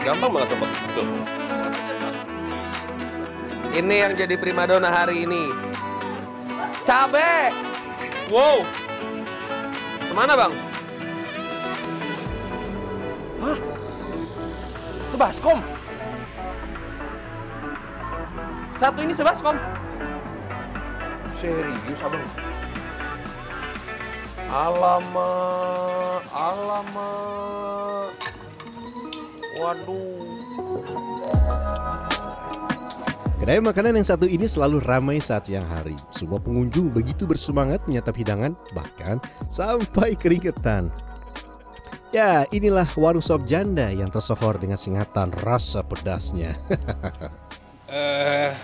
Gampang banget tebak. Tuh. Ini yang jadi primadona hari ini. Cabe. Wow. Semana bang? Hah? Sebaskom. Satu ini sebaskom. Serius abang? Alamak, alamak. Waduh. Kedai makanan yang satu ini selalu ramai saat siang hari. Semua pengunjung begitu bersemangat menyantap hidangan, bahkan sampai keringetan. Ya, inilah warung sop janda yang tersohor dengan singatan rasa pedasnya. Eh,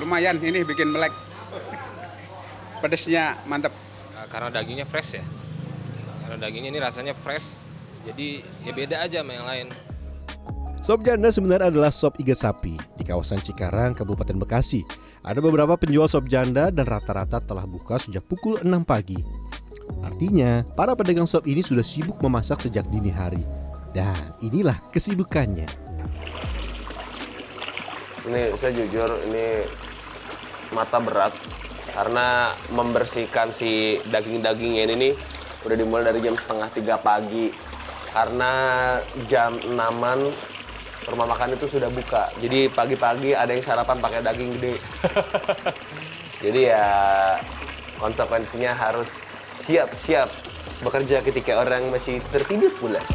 lumayan ini bikin melek. Pedesnya mantep. Nah, karena dagingnya fresh ya karena dagingnya ini rasanya fresh jadi ya beda aja sama yang lain Sop janda sebenarnya adalah sop iga sapi di kawasan Cikarang, Kabupaten Bekasi. Ada beberapa penjual sop janda dan rata-rata telah buka sejak pukul 6 pagi. Artinya, para pedagang sop ini sudah sibuk memasak sejak dini hari. Dan inilah kesibukannya. Ini saya jujur ini mata berat karena membersihkan si daging-dagingnya ini nih udah dimulai dari jam setengah tiga pagi karena jam enaman rumah makan itu sudah buka jadi pagi-pagi ada yang sarapan pakai daging gede jadi ya konsekuensinya harus siap-siap bekerja ketika orang masih tertidur pulas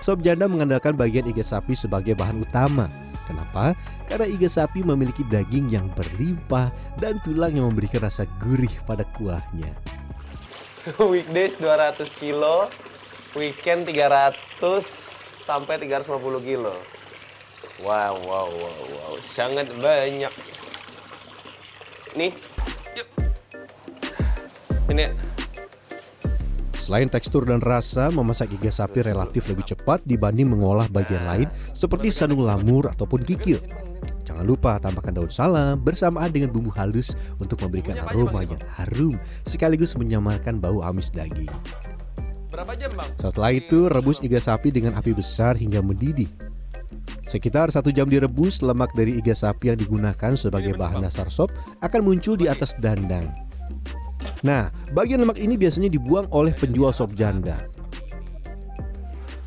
Sop janda mengandalkan bagian iga sapi sebagai bahan utama. Kenapa? Karena iga sapi memiliki daging yang berlimpah dan tulang yang memberikan rasa gurih pada kuahnya. weekdays 200 kilo, weekend 300 sampai 350 kilo. Wow, wow, wow, wow, sangat banyak. Nih, yuk. Ini Selain tekstur dan rasa, memasak iga sapi relatif lebih cepat dibanding mengolah bagian lain seperti sanung lamur ataupun kikil. Jangan lupa tambahkan daun salam bersamaan dengan bumbu halus untuk memberikan aroma yang harum sekaligus menyamarkan bau amis daging. Berapa jam bang? Setelah itu, rebus iga sapi dengan api besar hingga mendidih. Sekitar satu jam direbus, lemak dari iga sapi yang digunakan sebagai bahan dasar sop akan muncul di atas dandang. Nah, bagian lemak ini biasanya dibuang oleh penjual sop janda.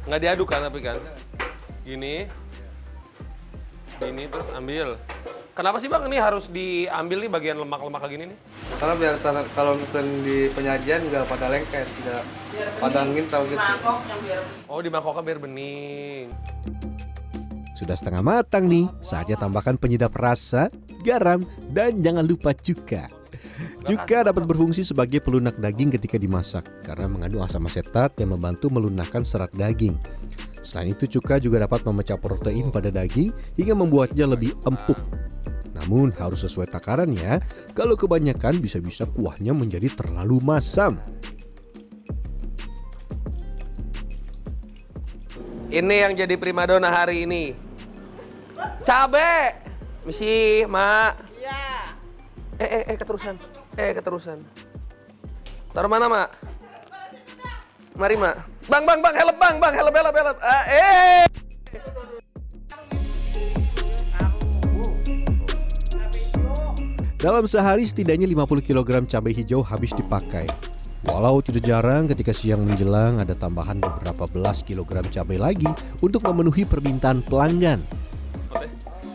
Nggak diaduk kan tapi kan? Gini, gini terus ambil. Kenapa sih bang ini harus diambil nih bagian lemak-lemak kayak gini nih? Karena biar kalau mungkin di penyajian nggak pada lengket, tidak pada ngintal gitu. Oh di mangkoknya biar bening. Sudah setengah matang nih, saatnya tambahkan penyedap rasa, garam, dan jangan lupa cuka. Cuka dapat berfungsi sebagai pelunak daging ketika dimasak karena mengandung asam asetat yang membantu melunakkan serat daging. Selain itu cuka juga dapat memecah protein pada daging hingga membuatnya lebih empuk. Namun harus sesuai takaran ya. Kalau kebanyakan bisa-bisa kuahnya menjadi terlalu masam. Ini yang jadi primadona hari ini. Cabe, misi, mak. Iya. Eh, eh, eh, keterusan. Eh, keterusan. Taruh mana, mak? Mari, mak. Bang, bang, bang, help, bang, bang, help, help, help. Ah, eh. Dalam sehari setidaknya 50 kg cabai hijau habis dipakai. Walau tidak jarang ketika siang menjelang ada tambahan beberapa belas kilogram cabai lagi untuk memenuhi permintaan pelanggan.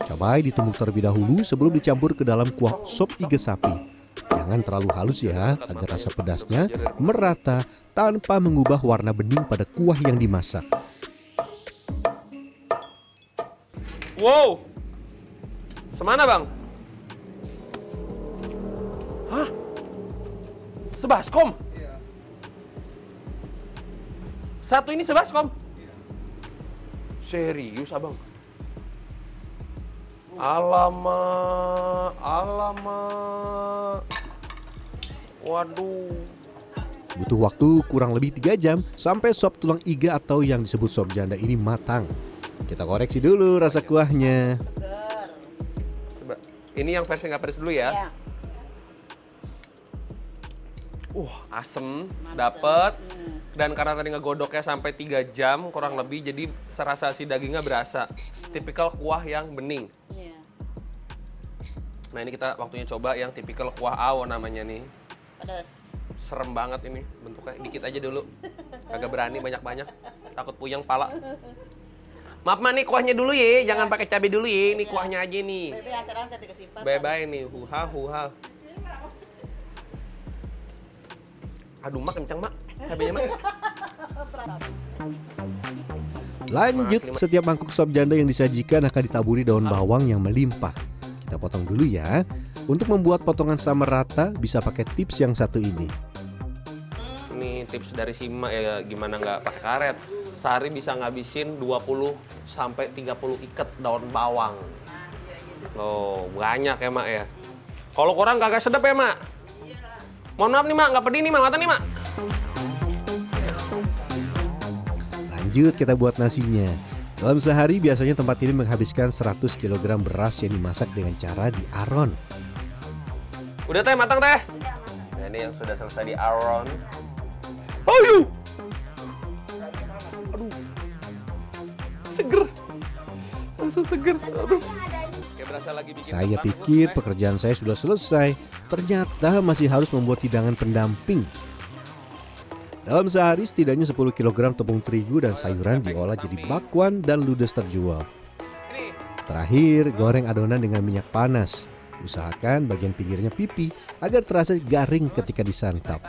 Cabai ditumbuk terlebih dahulu sebelum dicampur ke dalam kuah sop iga sapi. Jangan terlalu halus ya, agar rasa pedasnya merata tanpa mengubah warna bening pada kuah yang dimasak. Wow. Semana, bang? Hah? Sebaskom? Satu ini sebaskom? Serius, abang? Alamak, alamak. Waduh. Butuh waktu kurang lebih 3 jam sampai sop tulang iga atau yang disebut sop janda ini matang. Kita koreksi dulu rasa kuahnya. Coba. Ini yang versi nggak pedes dulu ya. Uh, asem, dapet. Dan karena tadi ngegodoknya sampai 3 jam kurang lebih, jadi serasa si dagingnya berasa. Tipikal kuah yang bening. Iya. Nah ini kita waktunya coba yang tipikal kuah awo namanya nih. Pedas. Serem banget ini bentuknya. Dikit aja dulu. Kagak berani banyak-banyak. Takut puyeng pala. Maaf mak nih kuahnya dulu ya, jangan pakai cabai dulu ya. Ini kuahnya aja nih. Bebe antar-antar dikesimpan. Bye-bye nih, huha huha. Aduh mak kenceng mak, cabenya mak. Lanjut, setiap mangkuk sop janda yang disajikan akan ditaburi daun bawang yang melimpah. Kita potong dulu ya. Untuk membuat potongan sama rata, bisa pakai tips yang satu ini. Ini tips dari Sima ya gimana nggak pakai karet. Sehari bisa ngabisin 20 sampai 30 ikat daun bawang. Oh, banyak ya mak ya. Kalau kurang kagak sedap ya mak. Mohon maaf nih mak, nggak pedih nih mak, mata nih mak. Lanjut kita buat nasinya. Dalam sehari biasanya tempat ini menghabiskan 100 kg beras yang dimasak dengan cara di aron. Udah teh matang teh. Nah, ini yang sudah selesai di aron. Ayo. Aduh. Seger. Langsung seger. Aduh. Saya pikir pekerjaan saya sudah selesai. Ternyata masih harus membuat hidangan pendamping. Dalam sehari setidaknya 10 kg tepung terigu dan sayuran diolah jadi bakwan dan ludes terjual. Terakhir, goreng adonan dengan minyak panas. Usahakan bagian pinggirnya pipi agar terasa garing ketika disantap.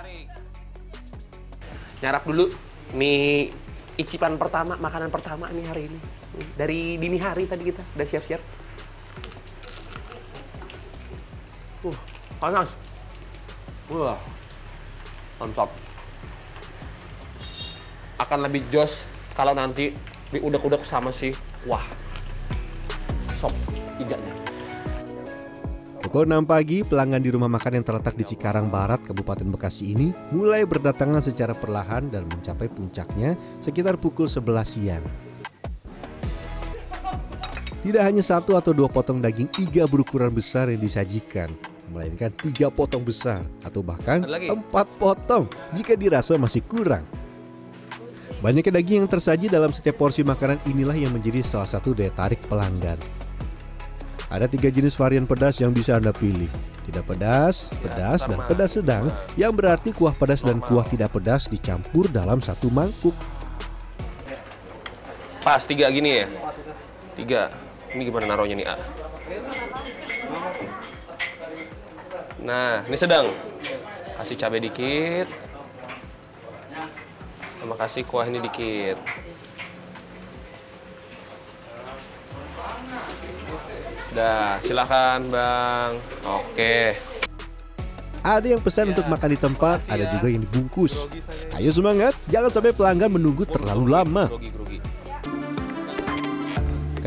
Nyarap dulu. Nih icipan pertama, makanan pertama nih hari ini. Dari dini hari tadi kita udah siap-siap. Panas. Wah, mantap. Akan lebih jos kalau nanti diudek-udek sama si wah sop iganya. Pukul 6 pagi, pelanggan di rumah makan yang terletak di Cikarang Barat, Kabupaten Bekasi ini mulai berdatangan secara perlahan dan mencapai puncaknya sekitar pukul 11 siang. Tidak hanya satu atau dua potong daging iga berukuran besar yang disajikan, melainkan tiga potong besar atau bahkan empat potong jika dirasa masih kurang. Banyaknya daging yang tersaji dalam setiap porsi makanan inilah yang menjadi salah satu daya tarik pelanggan. Ada tiga jenis varian pedas yang bisa Anda pilih. Tidak pedas, pedas, dan pedas sedang yang berarti kuah pedas dan kuah tidak pedas dicampur dalam satu mangkuk. Pas tiga gini ya? Tiga. Ini gimana naruhnya nih A? Nah, ini sedang. Kasih cabai dikit. Sama kasih kuah ini dikit. Dah, silakan bang. Oke. Ada yang pesan untuk makan di tempat, ada juga yang dibungkus. Ayo semangat, jangan sampai pelanggan menunggu terlalu lama.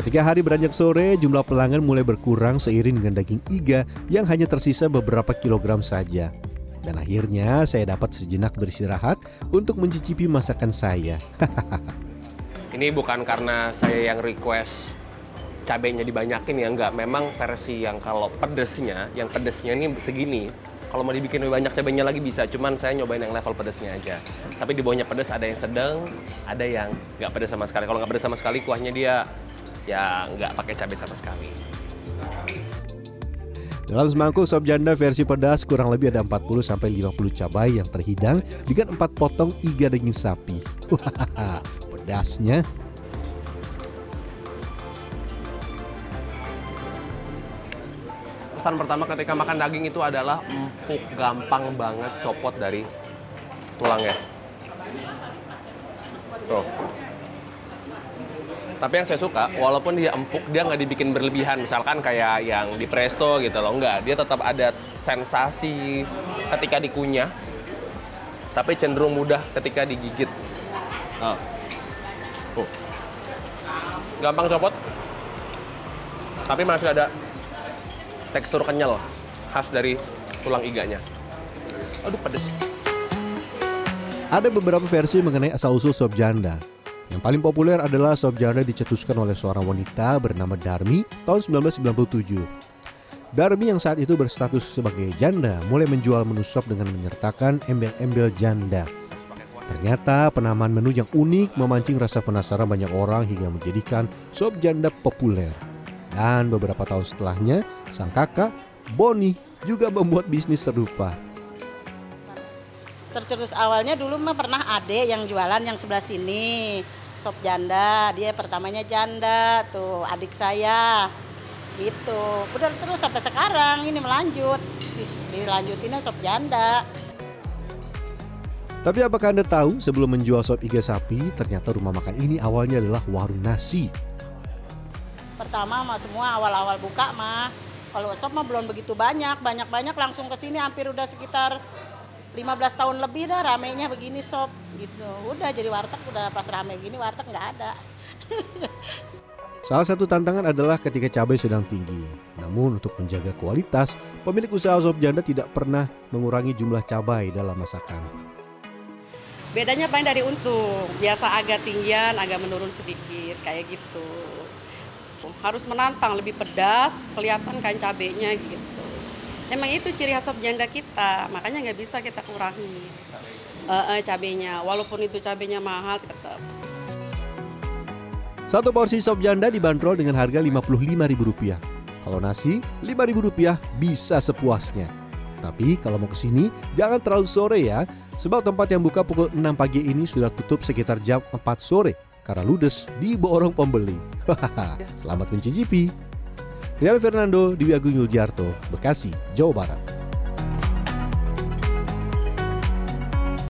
Ketika hari beranjak sore, jumlah pelanggan mulai berkurang seiring dengan daging iga yang hanya tersisa beberapa kilogram saja. Dan akhirnya saya dapat sejenak beristirahat untuk mencicipi masakan saya. Ini bukan karena saya yang request cabenya dibanyakin ya enggak. Memang versi yang kalau pedesnya, yang pedesnya ini segini. Kalau mau dibikin lebih banyak cabenya lagi bisa, cuman saya nyobain yang level pedesnya aja. Tapi di bawahnya pedes ada yang sedang, ada yang nggak pedes sama sekali. Kalau nggak pedes sama sekali, kuahnya dia ya nggak pakai cabai sama sekali. Dalam semangkuk sop janda versi pedas kurang lebih ada 40 sampai 50 cabai yang terhidang dengan 4 potong iga daging sapi. Wah, pedasnya Pesan pertama ketika makan daging itu adalah empuk, gampang banget copot dari tulangnya. Tuh. Tapi yang saya suka, walaupun dia empuk, dia nggak dibikin berlebihan. Misalkan kayak yang di presto gitu loh, nggak. Dia tetap ada sensasi ketika dikunyah, tapi cenderung mudah ketika digigit. Nah. Tuh. Gampang copot, tapi masih ada tekstur kenyal khas dari tulang iganya. Aduh pedes. Ada beberapa versi mengenai asal-usul sop janda. Yang paling populer adalah sop janda dicetuskan oleh seorang wanita bernama Darmi tahun 1997. Darmi yang saat itu berstatus sebagai janda mulai menjual menu sop dengan menyertakan embel-embel janda. Ternyata penamaan menu yang unik memancing rasa penasaran banyak orang hingga menjadikan sop janda populer. Dan beberapa tahun setelahnya, sang kakak, Boni, juga membuat bisnis serupa. Tercetus awalnya dulu mah pernah ade yang jualan yang sebelah sini sop janda. Dia pertamanya janda tuh adik saya. Gitu. Udah terus sampai sekarang ini melanjut. Dilanjutinnya sop janda. Tapi apakah Anda tahu sebelum menjual sop iga sapi, ternyata rumah makan ini awalnya adalah warung nasi. pertama mah semua awal-awal buka mah. Kalau sop mah belum begitu banyak. Banyak-banyak langsung ke sini hampir udah sekitar 15 tahun lebih dah ramenya begini sop gitu udah jadi warteg udah pas rame gini warteg nggak ada Salah satu tantangan adalah ketika cabai sedang tinggi. Namun untuk menjaga kualitas, pemilik usaha sop janda tidak pernah mengurangi jumlah cabai dalam masakan. Bedanya paling dari untung, biasa agak tinggian, agak menurun sedikit, kayak gitu. Harus menantang, lebih pedas, kelihatan kan cabenya gitu. Emang itu ciri khas sop janda kita, makanya nggak bisa kita kurangi uh, cabenya. Walaupun itu cabenya mahal, tetap. Satu porsi sop janda dibanderol dengan harga Rp55.000. Kalau nasi, Rp5.000 bisa sepuasnya. Tapi kalau mau ke sini, jangan terlalu sore ya. Sebab tempat yang buka pukul 6 pagi ini sudah tutup sekitar jam 4 sore karena ludes di borong pembeli. Selamat mencicipi. Rian Fernando, Dewi Agung Yuljarto, Bekasi, Jawa Barat.